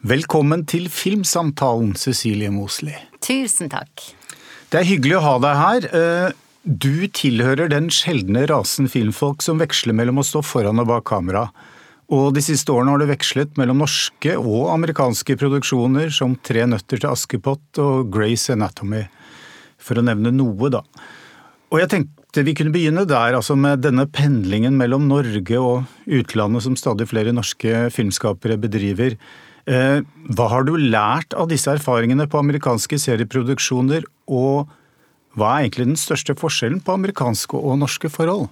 Velkommen til Filmsamtalen, Cecilie Mosley. Tusen takk. Det er hyggelig å ha deg her. Eh, du tilhører den sjeldne rasen filmfolk som veksler mellom å stå foran og bak kamera. Og de siste årene har du vekslet mellom norske og amerikanske produksjoner som Tre nøtter til Askepott og Grace Anatomy, for å nevne noe, da. Og jeg tenkte vi kunne begynne der, altså med denne pendlingen mellom Norge og utlandet som stadig flere norske filmskapere bedriver. Eh, hva har du lært av disse erfaringene på amerikanske serieproduksjoner, og hva er egentlig den største forskjellen på amerikanske og norske forhold?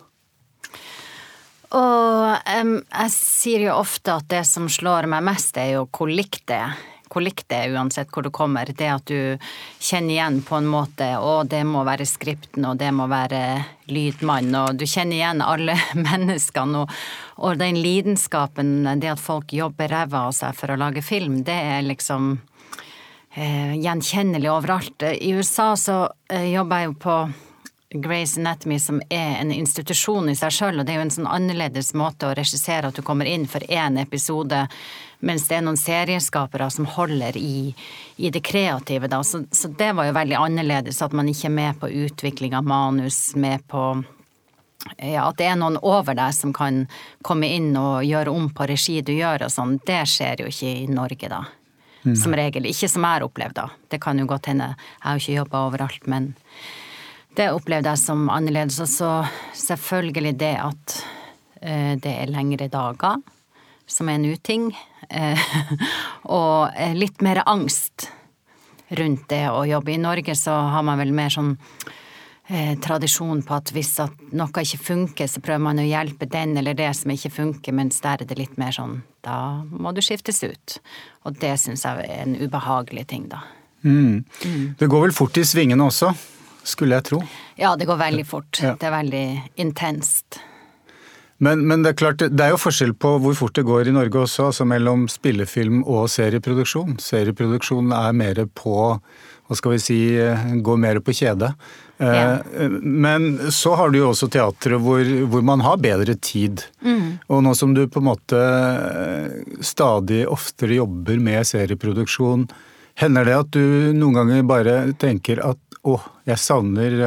Og um, jeg sier jo ofte at det som slår meg mest, er jo hvor likt det er hvor likt det er uansett hvor du kommer. Det at du kjenner igjen på en måte, og det må være skripten, og det må være lydmann, og du kjenner igjen alle menneskene. Og, og den lidenskapen, det at folk jobber ræva av seg for å lage film, det er liksom eh, gjenkjennelig overalt. I USA så eh, jobber jeg jo på Grace Anatomy som er en institusjon i seg sjøl, og det er jo en sånn annerledes måte å regissere at du kommer inn for én episode mens det er noen serieskapere som holder i, i det kreative, da. Så, så, det var jo veldig annerledes, at man ikke er med på utvikling av manus, med på ja, at det er noen over deg som kan komme inn og gjøre om på regi du gjør og sånn, det skjer jo ikke i Norge, da. Mm. Som regel. Ikke som jeg har opplevd, da. Det kan jo godt hende. Jeg har jo ikke jobba overalt, men det opplevde jeg som annerledes. Og så selvfølgelig det at uh, det er lengre dager som er en uting. Eh, og litt mer angst rundt det å jobbe. I Norge så har man vel mer sånn eh, tradisjon på at hvis at noe ikke funker, så prøver man å hjelpe den eller det som ikke funker, mens der er det litt mer sånn da må du skiftes ut. Og det syns jeg er en ubehagelig ting, da. Mm. Mm. Det går vel fort i svingene også, skulle jeg tro? Ja, det går veldig fort. Ja. Det er veldig intenst. Men, men, det er klart, det er jo forskjell på hvor fort det går i Norge også, altså mellom spillefilm og serieproduksjon. Serieproduksjon er mer på hva skal vi si, går mer på kjede. Eh, ja. Men så har du jo også teatret hvor, hvor, man har bedre tid. Mm. Og nå som du på en måte eh, stadig oftere jobber med serieproduksjon, hender det at du noen ganger bare tenker at å, jeg savner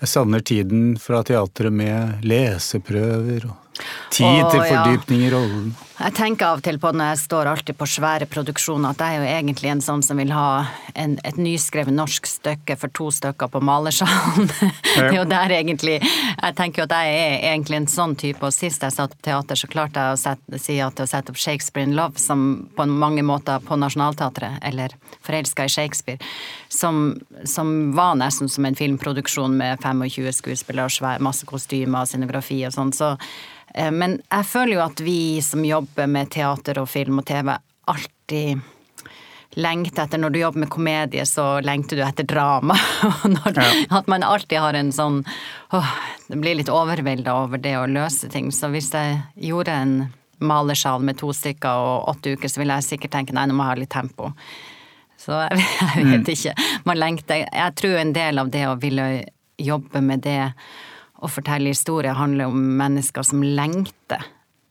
jeg savner tiden fra teatret med leseprøver og Tid Åh, til fordypning ja. i rollen. Jeg tenker av og til på når jeg står alltid på svære produksjoner, at jeg er jo egentlig en sånn som vil ha en, et nyskrevet norsk stykke for to stykker på malersalen. det er jo der egentlig Jeg tenker jo at jeg er egentlig en sånn type, og sist jeg satt på teater, så klarte jeg å sette, si at å sette opp Shakespeare in Love, som på mange måter på Nationaltheatret, eller Forelska i Shakespeare, som, som, var nesten som en filmproduksjon med 25 skuespillere og masse kostymer og scenografi og sånn. så Eh, men jeg føler jo at vi som jobber med teater og film og TV, alltid lengter etter Når du jobber med komedie, så lengter du etter drama. Når, ja. At man alltid har en sånn åh, Det blir litt overvelda over det å løse ting. Så hvis jeg gjorde en malersal med to stykker og åtte uker, så ville jeg sikkert tenke nei, nå må jeg ha litt tempo. Så jeg, jeg vet mm. ikke. Man lengter Jeg tror en del av det å ville jobbe med det å fortelle historier handler om mennesker som lengter.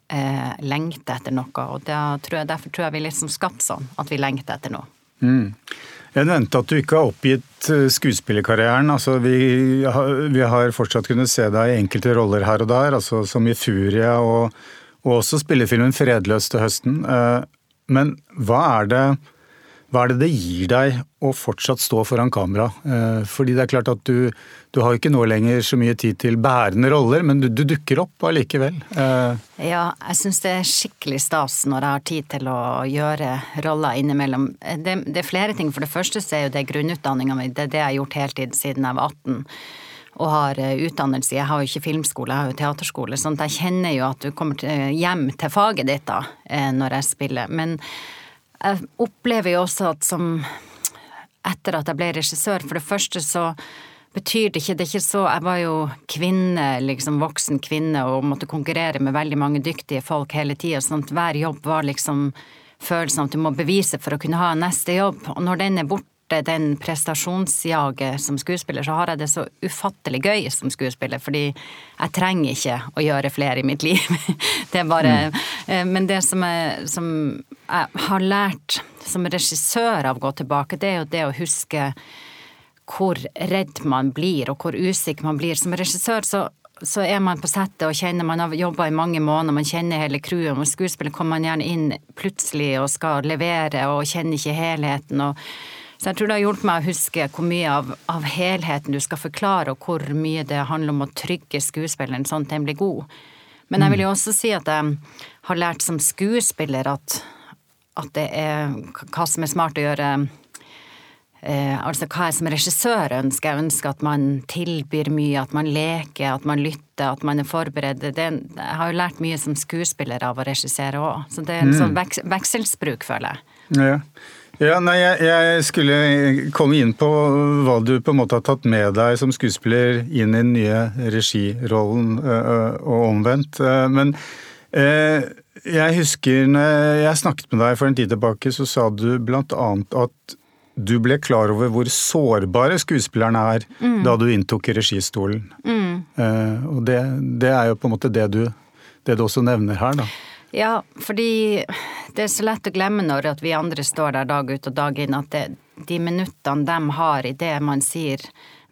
Eh, lengter etter noe. Og tror jeg, derfor tror jeg vi er liksom skapt sånn, at vi lengter etter noe. Mm. Jeg nevnte at du ikke har oppgitt eh, skuespillerkarrieren. Altså, vi, vi, har fortsatt kunnet se deg i enkelte roller her og der, altså, som i Furia og, og også spillefilmen 'Fredløs' til høsten. Eh, men hva er det hva er det det gir deg å fortsatt stå foran kamera? Eh, fordi det er klart at du, du har ikke nå lenger så mye tid til bærende roller, men du, du dukker opp allikevel. Eh, ja, jeg syns det er skikkelig stas når jeg har tid til å gjøre roller innimellom. Det, det er flere ting. For det første så er jo det grunnutdanninga mi, det er det jeg har gjort heltid siden jeg var 18 og har eh, utdannelse. Jeg har jo ikke filmskole, jeg har jo teaterskole. sånn at jeg kjenner jo at du kommer hjem til faget ditt da, når jeg spiller. Men jeg opplever jo også at som Etter at jeg ble regissør, for det første så betyr det ikke Det er ikke så Jeg var jo kvinne, liksom voksen kvinne, og måtte konkurrere med veldig mange dyktige folk hele tida, sånn at hver jobb var liksom følelsen av at du må bevise for å kunne ha neste jobb. Og når den er borte den prestasjonsjaget som skuespiller, så har jeg det så ufattelig gøy som skuespiller. Fordi jeg trenger ikke å gjøre flere i mitt liv. Det er bare mm. Men det som jeg, som jeg har lært som regissør av å gå tilbake, det er jo det å huske hvor redd man blir, og hvor usikker man blir. Som regissør så, så er man på settet og kjenner Man har jobba i mange måneder, man kjenner hele crewet. og skuespiller kommer man gjerne inn plutselig og skal levere og kjenner ikke helheten. og så jeg tror det har hjulpet meg å huske hvor mye av, av, helheten du skal forklare, og hvor mye det handler om å trygge skuespilleren sånn at den blir god. Men jeg vil jo også si at jeg har lært som skuespiller at, at det er hva som er smart å gjøre Eh, altså hva jeg som regissør ønsker. Jeg ønsker at man tilbyr mye, at man leker, at man lytter, at man er forberedt. Det, jeg har jo lært mye som skuespiller av å regissere òg, så det er en mm. sånn veks, vekselsbruk, føler jeg. Ja. Ja nei, jeg, jeg, skulle komme inn på hva du på en måte har tatt med deg som skuespiller inn i den nye regirollen, og omvendt. Men jeg husker når jeg snakket med deg for en tid tilbake, så sa du blant annet at du ble klar over hvor sårbare skuespillerne er mm. da du inntok registolen. Mm. Og det, det, er jo på en måte det du, det du også nevner her, da. Ja, fordi det er så lett å glemme når vi andre står der dag ut og dag inn, at det, de minuttene de har i det man sier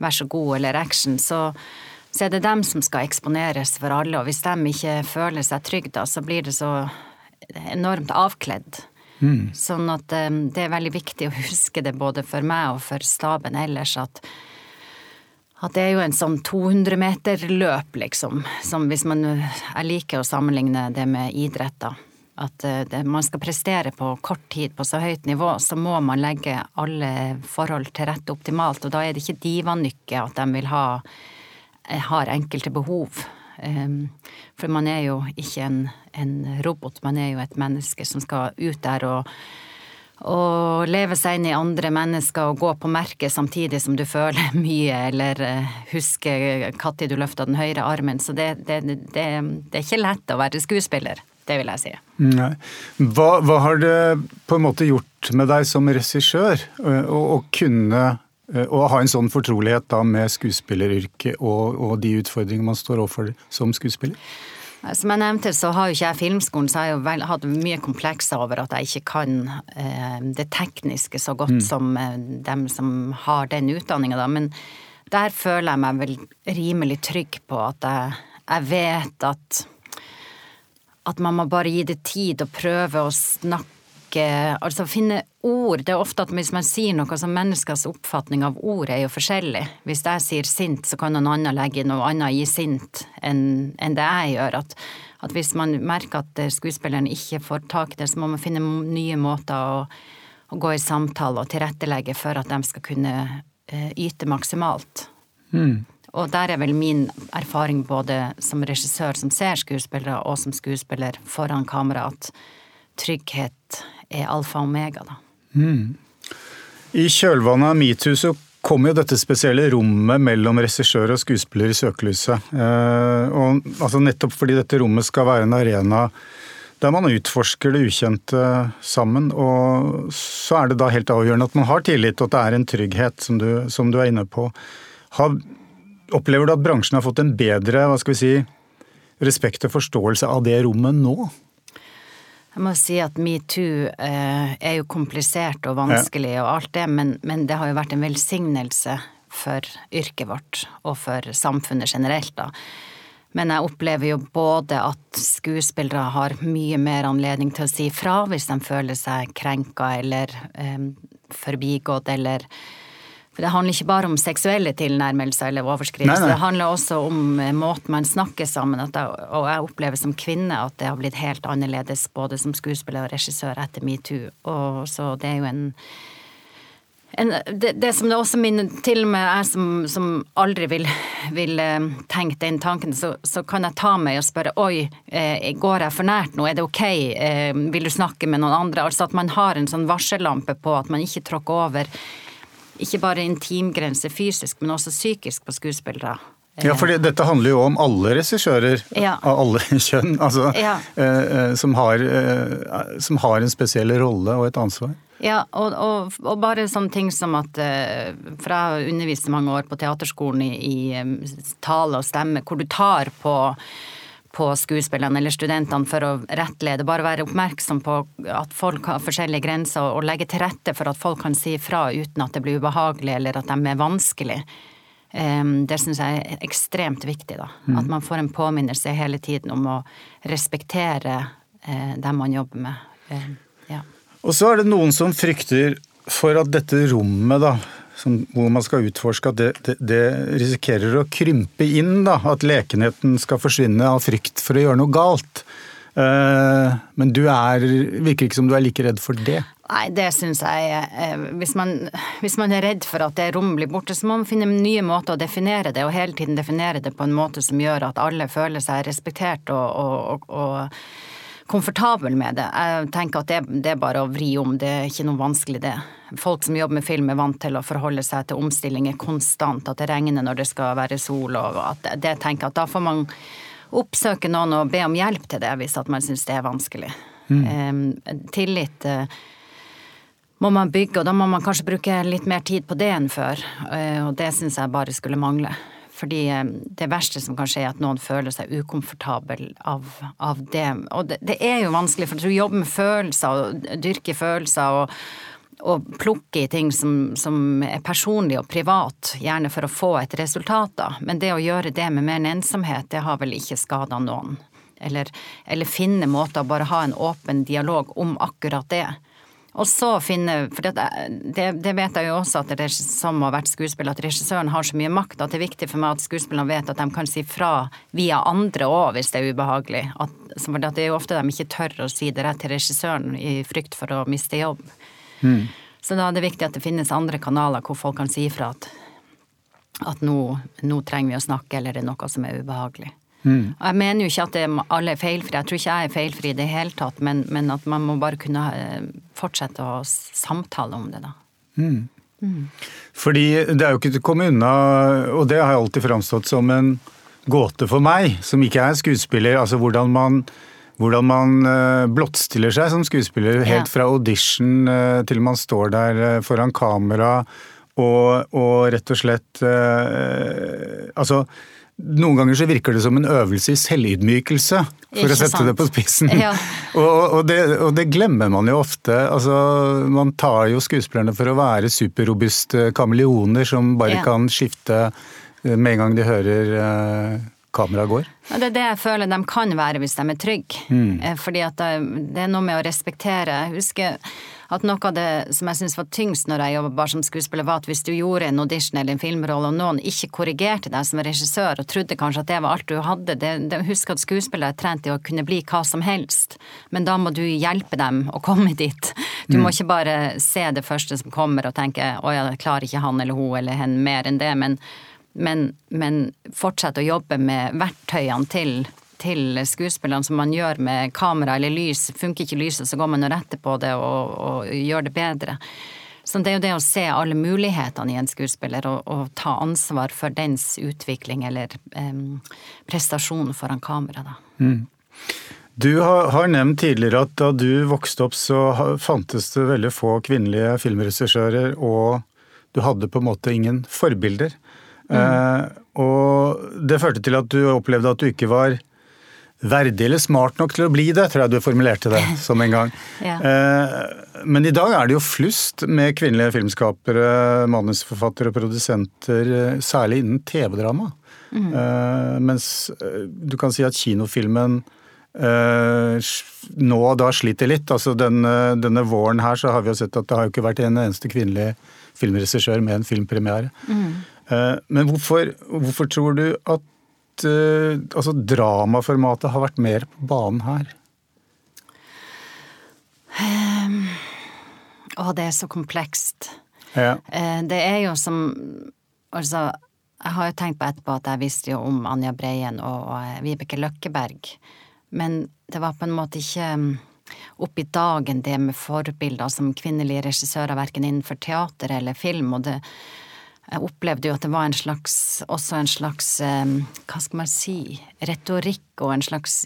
vær så god eller action, så, så er det dem som skal eksponeres for alle. Og hvis de ikke føler seg trygge da, så blir det så enormt avkledd. Mm. Sånn at um, det er veldig viktig å huske det både for meg og for staben ellers at at det er jo en sånn 200-meter-løp, liksom. Som hvis man Jeg liker å sammenligne det med idrett, da. At uh, det, man skal prestere på kort tid på så høyt nivå, så må man legge alle forhold til rette optimalt. Og da er det ikke divanykke at de vil ha eh, har enkelte behov. Um, for man er jo ikke en, en, robot, man er jo et menneske som skal ut der og, og leve seg inn i andre mennesker og gå på merket samtidig som du føler mye, eller husker huske når du løfta den høyre armen. Så det, det, det, det, er ikke lett å være skuespiller. Det vil jeg si. Nei. Hva, hva har det på en måte gjort med deg som regissør å kunne Eh, å ha en sånn fortrolighet da med skuespilleryrket og, og de utfordringene man står overfor som skuespiller? Som jeg nevnte, så har jo ikke jeg filmskolen, så jeg har jo hatt mye komplekser over at jeg ikke kan eh, det tekniske så godt mm. som eh, dem som har den utdanninga, da. Men der føler jeg meg vel rimelig trygg på at jeg, jeg vet at at man må bare gi det tid og prøve å snakke Altså finne ord. Det er ofte at hvis man sier noe, så menneskers oppfatning av ord er jo forskjellig. Hvis jeg sier sint, så kan noen annen legge noe annet i sint enn, enn det jeg gjør. At, at, hvis man merker at skuespilleren ikke får tak i det, så må man finne nye måter å, å gå i samtale og tilrettelegge for at de skal kunne uh, yte maksimalt. Mm. Og der er vel min erfaring både som regissør som ser skuespillere, og som skuespiller foran kamera, at trygghet er alfa og omega, da. Mm. I kjølvannet av metoo så kom jo dette spesielle rommet mellom regissør og skuespiller i søkelyset. Eh, og, altså nettopp fordi dette rommet skal være en arena der man utforsker det ukjente sammen. Og så er det da helt avgjørende at man har tillit, og at det er en trygghet, som du, som du er inne på. Har, opplever du at bransjen har fått en bedre hva skal vi si, respekt og forståelse av det rommet nå? Jeg må si at metoo eh, er jo komplisert og vanskelig og alt det, men, men, det har jo vært en velsignelse for yrket vårt og for samfunnet generelt, da. Men jeg opplever jo både at skuespillere har mye mer anledning til å si fra hvis de føler seg krenka eller eh, forbigått eller for det handler ikke bare om seksuelle tilnærmelser eller overskridelser, det handler også om eh, måten man snakker sammen. Jeg, og jeg opplever som kvinne at det har blitt helt annerledes både som skuespiller og regissør etter metoo. Og så det er jo en en, det, det, som det også minner til med jeg som, som aldri vil, vil uh, tenke den tanken, så, så, kan jeg ta meg og spørre oi, eh, går jeg for nært nå, er det ok, eh, vil du snakke med noen andre? Altså at man har en sånn varsellampe på at man ikke tråkker over ikke bare intimgrense fysisk, men også psykisk på skuespillere. Ja, for dette handler jo om alle regissører ja. av alle kjønn, altså, ja. eh, eh som, har, eh, som, har, en spesiell rolle og et ansvar. Ja, og, og, og, bare sånne ting som at eh, For jeg har undervist mange år på teaterskolen i, i um, tale og stemme, hvor du tar på, på skuespillerne eller studentene for å rettlede. Bare være oppmerksom på at folk har forskjellige grenser, og legge til rette for at folk kan si ifra uten at det blir ubehagelig eller at de er vanskelig. Um, det syns jeg er ekstremt viktig. da, mm. At man får en påminnelse hele tiden om å respektere uh, dem man jobber med. Uh, ja. Og så er det noen som frykter for at dette rommet, da, som, hvor man skal utforske, at det, det, det, risikerer å krympe inn. da, At lekenheten skal forsvinne av frykt for å gjøre noe galt. Uh, men du er, virker ikke som du er like redd for det? Nei, det syns jeg eh, hvis man, hvis man, er redd for at det rommet blir borte, så må man finne nye måter å definere det, og hele tiden definere det på en måte som gjør at alle føler seg respektert og, og, og komfortabel med det. Jeg tenker at det, det, er bare å vri om, det er ikke noe vanskelig det. Folk som jobber med film er vant til å forholde seg til omstillinger konstant, at det regner når det skal være sol og at det, tenker at da får man oppsøke noen og be om hjelp til det hvis at man syns det er vanskelig. Mm. Um, tillit uh, må man bygge, og da må man kanskje bruke litt mer tid på det enn før. Uh, og det syns jeg bare skulle mangle. Fordi eh, det verste som kan skje, er at noen føler seg ukomfortabel av, av det. Og det, det, er jo vanskelig, for du jobber med følelser og dyrker følelser og, og plukker i ting som, som, er personlig og privat, gjerne for å få et resultat, da. Men det å gjøre det med mer enn ensomhet, det har vel ikke skada noen. Eller, eller finne måter å bare ha en åpen dialog om akkurat det. Og så finne For det, det, det, vet jeg jo også, at det, som har vært skuespiller, at regissøren har så mye makt at det er viktig for meg at skuespillerne vet at de kan si fra via andre òg hvis det er ubehagelig. At, for det er jo ofte de ikke tør å si det rett til regissøren i frykt for å miste jobb. Mm. Så da er det viktig at det finnes andre kanaler hvor folk kan si ifra at, at nå, nå trenger vi å snakke, eller det er noe som er ubehagelig. Mm. Jeg mener jo ikke at alle er feilfrie, jeg tror ikke jeg er feilfri i det hele tatt, men, men, at man må bare kunne eh, fortsette å samtale om det, da. Mm. Mm. Fordi det er jo ikke til å komme unna, og det har jeg alltid framstått som en gåte for meg, som ikke er skuespiller, altså hvordan man hvordan man eh, blottstiller seg som skuespiller, helt fra audition eh, til man står der foran kamera og, og rett og slett Altså noen ganger så virker det som en øvelse i selvydmykelse, for Ikke å sette sant? det på spissen. Ja. og, og, det, og, det, glemmer man jo ofte. Altså, man tar jo skuespillerne for å være superrobuste kameleoner som bare ja. kan skifte eh, med en gang de hører uh, kameraet går. Ja, det er det jeg føler de kan være hvis de er trygge. Mm. Eh, fordi det, det er noe med å respektere. Jeg husker at noe av det som jeg syns var tyngst når jeg jobba bare som skuespiller, var at hvis du gjorde en audition eller en filmrolle, og noen ikke korrigerte deg som regissør og trodde kanskje at det var alt du hadde, det, det, husk at skuespillere er trent i å kunne bli hva som helst, men da må du hjelpe dem å komme dit. Du mm. må ikke bare se det første som kommer og tenke å ja, klarer ikke han eller hun eller hen mer enn det, men men, men fortsett å jobbe med verktøyene til til skuespillerne som man gjør med kamera eller lys. Funker ikke lyset, så går man og retter på det og, og gjør det bedre. Så det er jo det å se alle mulighetene i en skuespiller og, og ta ansvar for dens utvikling eller um, prestasjon foran kamera, da. Mm. Du har, nevnt tidligere at da du vokste opp så fantes det veldig få kvinnelige filmregissører, og du hadde på en måte ingen forbilder. Mm. Eh, og det førte til at du opplevde at du ikke var verdig eller smart nok til å bli det, tror jeg du formulerte det som en gang. ja. Eh, men i dag er det jo flust med kvinnelige filmskapere, manusforfattere og produsenter, eh, særlig innen TV-drama. Mm. Mens du kan si at kinofilmen nå da sliter litt. Altså denne, denne, våren her så har vi jo sett at det har jo ikke vært en eneste kvinnelig filmregissør med en filmpremiere. Mm. Men hvorfor, hvorfor tror du at uh, altså dramaformatet har vært mer på banen her? Um, å, det er så komplekst. Ja. Uh, det er jo som Altså, jeg har jo tenkt på etterpå at jeg visste jo om Anja Breien og og Vibeke Løkkeberg, men det var på en måte ikke um, opp i dagen det med forbilder som kvinnelige regissører, verken innenfor teater eller film. og det jeg opplevde jo at det var en slags, også en slags, hva skal man si, retorikk og en slags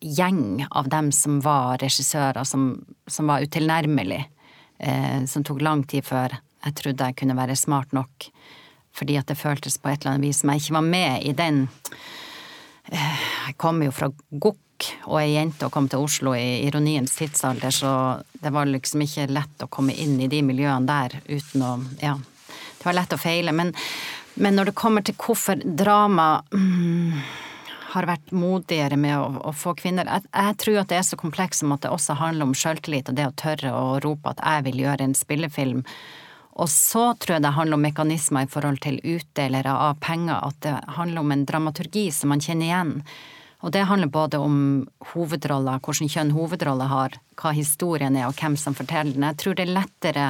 gjeng av dem som var regissører, som, som var utilnærmelig. eh, som tok lang tid før jeg trodde jeg kunne være smart nok. Fordi at det føltes på et eller annet vis som jeg ikke var med i den eh, Jeg kommer jo fra Gokk og ei jente og kom til Oslo i ironiens tidsalder, så det var liksom ikke lett å komme inn i de miljøene der uten å Ja, det var lett å feile. Men, men når det kommer til hvorfor drama mm, har vært modigere med å, å få kvinner jeg, jeg, tror at det er så komplekst som at det også handler om sjøltillit og det å tørre å rope at jeg vil gjøre en spillefilm. Og så tror jeg det handler om mekanismer i forhold til utdelere av penger, at det handler om en dramaturgi som man kjenner igjen. Og det handler både om hovedroller, hvilken kjønn hovedroller har, hva historien er og hvem som forteller den. Jeg tror det er lettere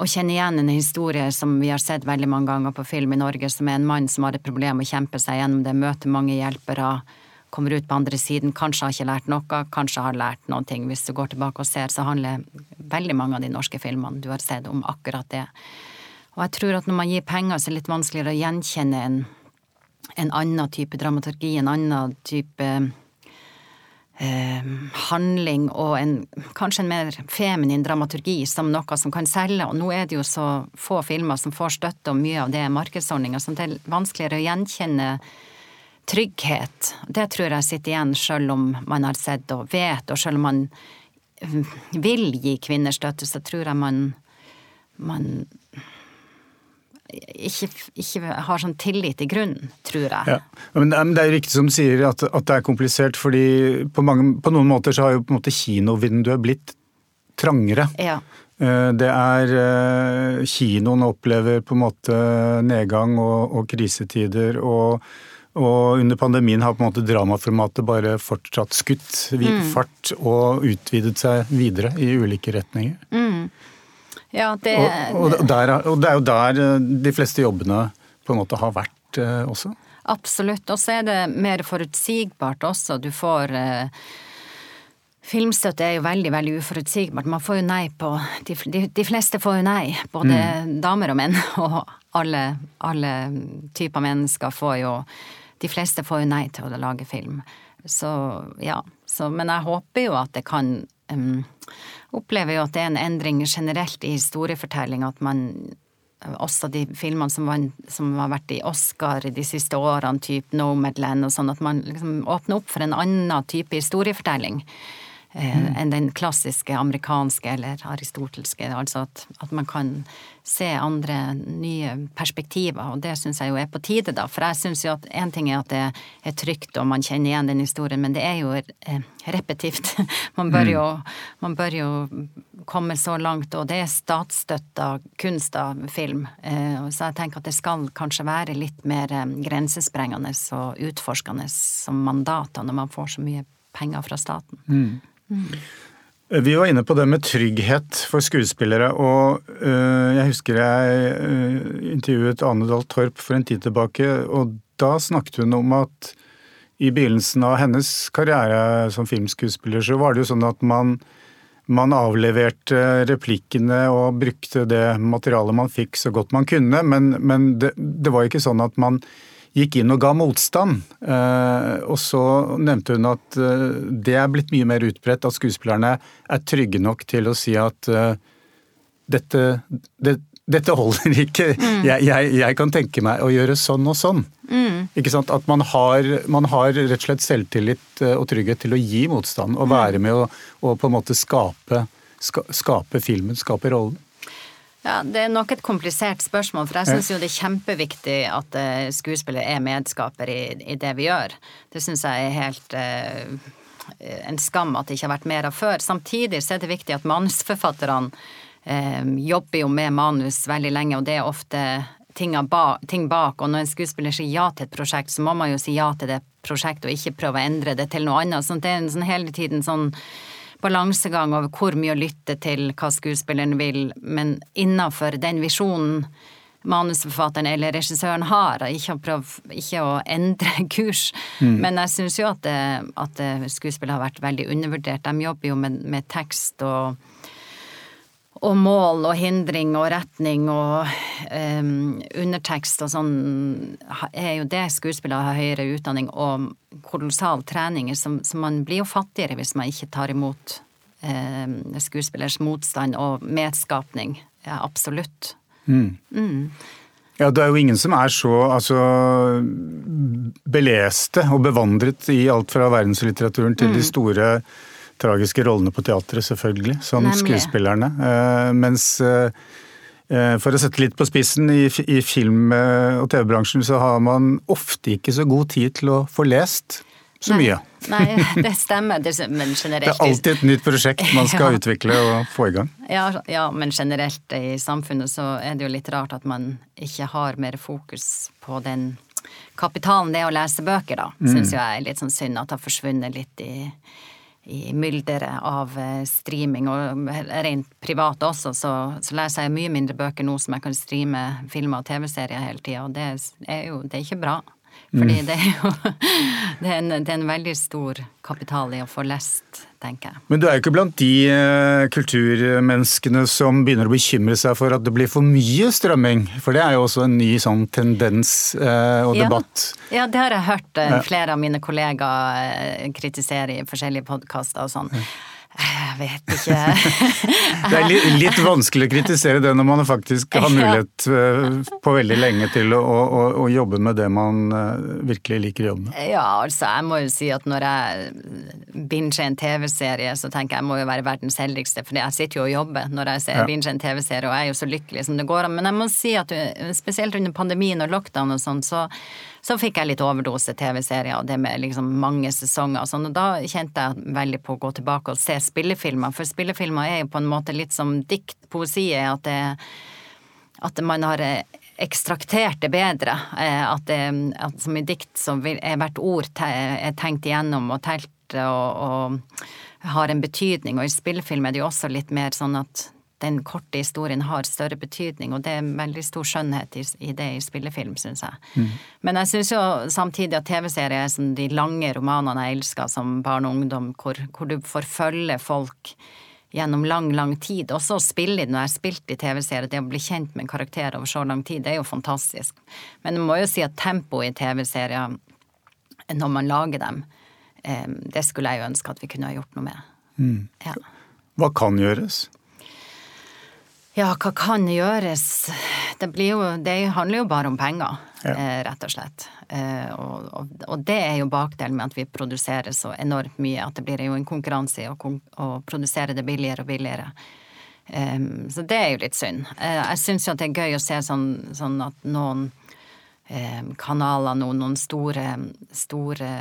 å kjenne igjen en historie som vi har sett veldig mange ganger på film i Norge, som er en mann som har et problem å kjempe seg gjennom det, møter mange hjelpere, kommer ut på andre siden, kanskje har ikke lært noe, kanskje har lært noen ting. Hvis du går tilbake og ser, så handler veldig mange av de norske filmene du har sett om akkurat det. Og jeg tror at når man gir penger, så er det litt vanskeligere å gjenkjenne en, en annen type dramaturgi, en annen type eh, handling og en, kanskje en mer feminin dramaturgi som noe som kan selge. Og nå er det jo så få filmer som får støtte, og mye av det er markedsordninger, så det er vanskeligere å gjenkjenne trygghet. Det tror jeg sitter igjen selv om man har sett og vet, og selv om man vil gi kvinner støtte, så tror jeg man, man ikke, ikke, har sånn tillit i grunnen, tror jeg. Ja. Men det er jo riktig som du sier at, at, det er komplisert, fordi på, mange, på, noen måter så har jo på en måte kinovinduet blitt trangere. Ja. Eh, det er eh, Kinoen opplever på en måte nedgang og, og krisetider, og, og, under pandemien har på en måte dramaformatet bare fortsatt skutt mm. fart og utvidet seg videre i ulike retninger. Mm. Ja, det... Og, og, der, og, det er jo der eh, de fleste jobbene på en måte har vært eh, også? Absolutt. Og så er det mer forutsigbart også. Du får eh, Filmstøtte er jo veldig veldig uforutsigbart. Man får jo nei på De, de, de fleste får jo nei, både mm. damer og menn. Og alle, alle typer mennesker får jo De fleste får jo nei til å lage film. Så ja. Så, men jeg håper jo at det kan um, opplever jo at det er en endring generelt i historiefortelling, at man også de filmene som, var, som har vært i Oscar de siste årene, type Nomadland og sånn, at man liksom åpner opp for en annen type historiefortelling mm. enn den klassiske amerikanske eller aristotelske. Altså at, at, man kan se andre nye perspektiver, og det syns jeg jo er på tide, da. For jeg syns jo at én ting er at det er trygt og man kjenner igjen den historien, men det er jo eh, repetitivt. Man bør, mm. jo, man bør jo komme så langt, og det er statsstøtta kunst av film. Eh, så jeg tenker at det skal kanskje være litt mer eh, grensesprengende og utforskende som mandater når man får så mye penger fra staten. Mm. Vi var inne på det med trygghet for skuespillere, og øh, jeg husker jeg øh, intervjuet Ane Dahl Torp for en tid tilbake, og da snakket hun om at i begynnelsen av hennes karriere som filmskuespiller, så var det jo sånn at man, man avleverte replikkene og brukte det materialet man fikk så godt man kunne, men, men det, det var ikke sånn at man gikk inn og ga motstand. Eh, og så nevnte hun at eh, det er blitt mye mer utbredt at skuespillerne er trygge nok til å si at eh, dette, det, dette holder ikke, mm. jeg, jeg, jeg, kan tenke meg å gjøre sånn og sånn. Mm. Ikke sant? At man har, man har, rett og slett selvtillit og trygghet til å gi motstand og mm. være med å, og på en måte skape, skape filmen, skape rollen. Ja, Det er nok et komplisert spørsmål, for jeg syns jo det er kjempeviktig at uh, skuespiller er medskaper i, i, det vi gjør. Det syns jeg er helt uh, en skam at det ikke har vært mer av før. Samtidig så er det viktig at manusforfatterne uh, jobber jo med manus veldig lenge, og det er ofte ting, bak, ting bak. Og når en skuespiller sier ja til et prosjekt, så må man jo si ja til det prosjektet, og ikke prøve å endre det til noe annet. Sånn, det er en sånn hele tiden sånn balansegang over hvor mye å lytte til hva skuespilleren vil, men innafor den visjonen manusforfatteren eller regissøren har, ikke å prøve ikke å endre kurs. Mm. Men jeg syns jo at, at skuespillet har vært veldig undervurdert. De jobber jo med, med tekst og og mål og hindring og retning og um, undertekst og sånn er jo det skuespillere har høyere utdanning og kolossal trening, så, så man blir jo fattigere hvis man ikke tar imot um, skuespillers motstand og medskapning. Ja, absolutt. Mm. Mm. Ja, det er jo ingen som er så altså, beleste og bevandret i alt fra verdenslitteraturen til mm. de store tragiske rollene på teatret, selvfølgelig, som Nemlig. skuespillerne. Uh, mens uh, for å sette litt på spissen, i, i film- og TV-bransjen så har man ofte ikke så god tid til å få lest så mye. Nei, det stemmer, det, men generelt Det er alltid et nytt prosjekt man skal ja. utvikle og få i gang. Ja, ja, men generelt i samfunnet så er det jo litt rart at man ikke har mer fokus på den kapitalen det er å lese bøker, da. Mm. Syns jeg er litt sånn synd at det har forsvunnet litt i i mylderet av eh, streaming, og rent privat også, så, så, leser jeg mye mindre bøker nå som jeg kan streame filmer og TV-serier hele tida, og det er jo det er ikke bra. Fordi mm. det er jo det er, en, det er, en, veldig stor kapital i å få lest, tenker jeg. Men du er jo ikke blant de uh, kulturmenneskene som begynner å bekymre seg for at det blir for mye strømming? For det er jo også en ny sånn tendens eh, og debatt. Ja, det har jeg hørt uh, flere av mine kollegaer kritisere i forskjellige podkaster og sånn. Jeg vet ikke. det er litt, litt, vanskelig å kritisere det når man faktisk har mulighet eh, på veldig lenge til å, å, å, jobbe med det man eh, virkelig liker å jobbe med. Ja, altså jeg må jo si at når jeg binger en TV-serie, så tenker jeg jeg må jo være verdens heldigste, for jeg sitter jo og jobber når jeg ser ja. binger en TV-serie, og jeg er jo så lykkelig som det går an. Men jeg må si at spesielt under pandemien og lockdown og sånn, så så fikk jeg litt overdose TV-serier og det med liksom mange sesonger og sånn, og da kjente jeg veldig på å gå tilbake og se spillefilmer, for spillefilmer er jo på en måte litt som dikt, poesi er at det at man har ekstraktert det bedre. Eh, at, det, at som i dikt så er hvert ord er tenkt igjennom og telt og, og, har en betydning. Og i spillefilm er det jo også litt mer sånn at den korte historien har større betydning, og det er veldig stor skjønnhet i, det i spillefilm, syns jeg. Mm. Men jeg syns jo samtidig at TV-serier er som de lange romanene jeg elsker som barn og ungdom, hvor, hvor du forfølger folk gjennom lang, lang tid. Også å spille i når jeg har spilt i TV-serier, det å bli kjent med en karakter over så lang tid, det er jo fantastisk. Men jeg må jo si at tempoet i TV-serier, når man lager dem, eh, det skulle jeg jo ønske at vi kunne ha gjort noe med. Mm. Ja. Hva kan gjøres? Ja, hva kan gjøres? Det, jo, det handler jo bare om penger, ja. eh, rett og slett. Eh, og, og, og, det er jo bakdelen med at vi produserer så enormt mye, at det blir jo en konkurranse i å, å produsere det billigere og billigere. Eh, så det er jo litt synd. Eh, jeg syns jo at det er gøy å se sånn, sånn at noen eh, kanaler nå, noen store, store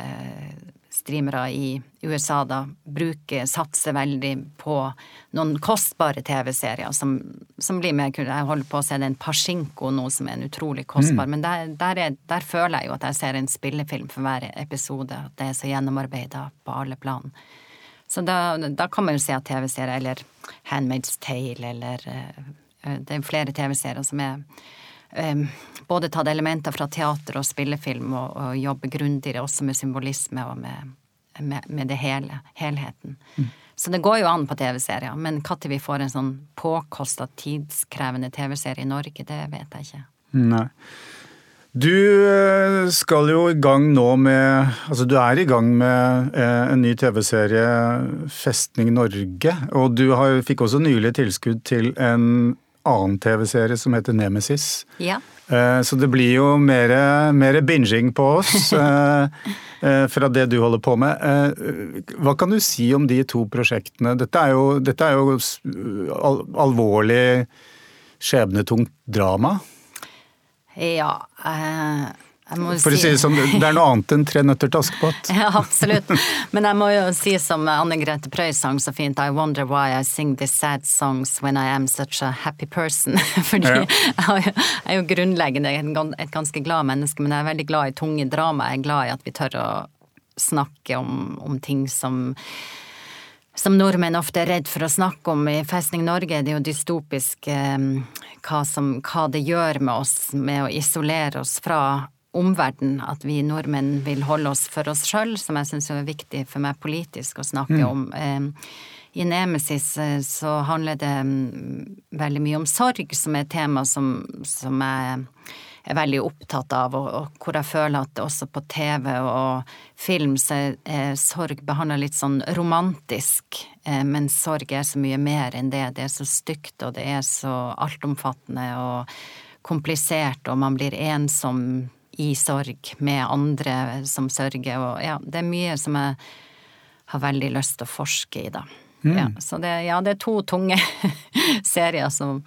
streamere i USA da bruker, satser veldig på noen kostbare TV-serier som, som, blir mer Jeg holder på å se den Pashinko nå, som er en utrolig kostbar, mm. men der, der, er, der, føler jeg jo at jeg ser en spillefilm for hver episode. At det er så gjennomarbeida på alle plan. Så da, da, kan man jo se at TV-serier, eller Handmaid's Tale, eller uh, Det er flere TV-serier som er um, både tatt elementer fra teater og spillefilm og, og jobbe grundigere også med symbolisme og med, med, med det hele, helheten. Mm. Så det går jo an på TV-serier, men når vi får en sånn påkosta, tidskrevende TV-serie i Norge, det vet jeg ikke. Nei. Du eh, skal jo i gang nå med Altså du er i gang med eh, en ny TV-serie, Festning Norge. Og du har, fikk også nylig tilskudd til en annen TV-serie som heter Nemesis. Ja. Eh, så det blir jo mer, mer binging på oss eh, eh, fra det du holder på med. Hva kan du si om de to prosjektene? Dette er jo, dette er jo alvorlig, skjebnetungt drama. Ja. Eh for å si det sånn, det er noe annet enn Tre nøtter til Askepott. Ja, absolutt. Men jeg må jo si som Anne Grete Preus sang så fint, I wonder why I sing these sad songs when I am such a happy person. Fordi ja. jeg er jo grunnleggende et ganske glad menneske, men jeg er veldig glad i tunge drama. Jeg er glad i at vi tør å snakke om, om ting som som nordmenn ofte er redd for å snakke om i Festning Norge, det er jo dystopisk eh, hva, som, hva det gjør med oss med å isolere oss fra omverden, at vi nordmenn vil holde oss for oss sjøl, som jeg syns er viktig for meg politisk å snakke mm. om. I Nemesis eh, så handler det mm, veldig mye om sorg, som er et tema som, som jeg er veldig opptatt av, og, og, hvor jeg føler at også på TV og film så er sorg behandla litt sånn romantisk, eh, men sorg er så mye mer enn det. Det er så stygt, og det er så altomfattende og komplisert, og man blir ensom i sorg med andre som sørger, og ja, det er mye som jeg har veldig lyst til å forske i, da. Mm. Ja, så det, ja, det er to tunge serier som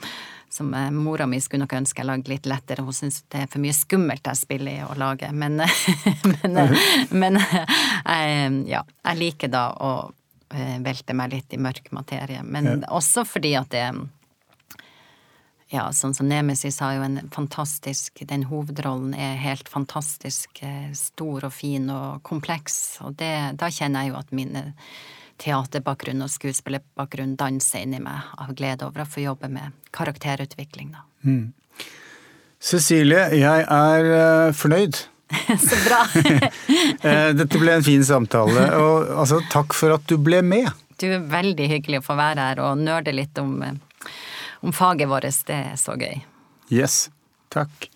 som eh, mora mi skulle nok ønske jeg lagde litt lettere. Hun syns det er for mye skummelt jeg spiller i å lage. Men, men, men jeg, ja, jeg liker da å eh, velte meg litt i mørk materie. Men ja. også fordi at det ja, sånn som Nemesis har jo en fantastisk Den hovedrollen er helt fantastisk eh, stor og fin og kompleks, og det, da kjenner jeg jo at min teaterbakgrunn og skuespillerbakgrunn danser inni meg av glede over å få jobbe med karakterutvikling, da. Mm. Cecilie, jeg er uh, fornøyd. Så bra! Eh, dette ble en fin samtale, og altså, takk for at du ble med. Du er veldig hyggelig å få være her og nørde litt om, eh, om faget vårt. Det er så gøy. Yes. Takk.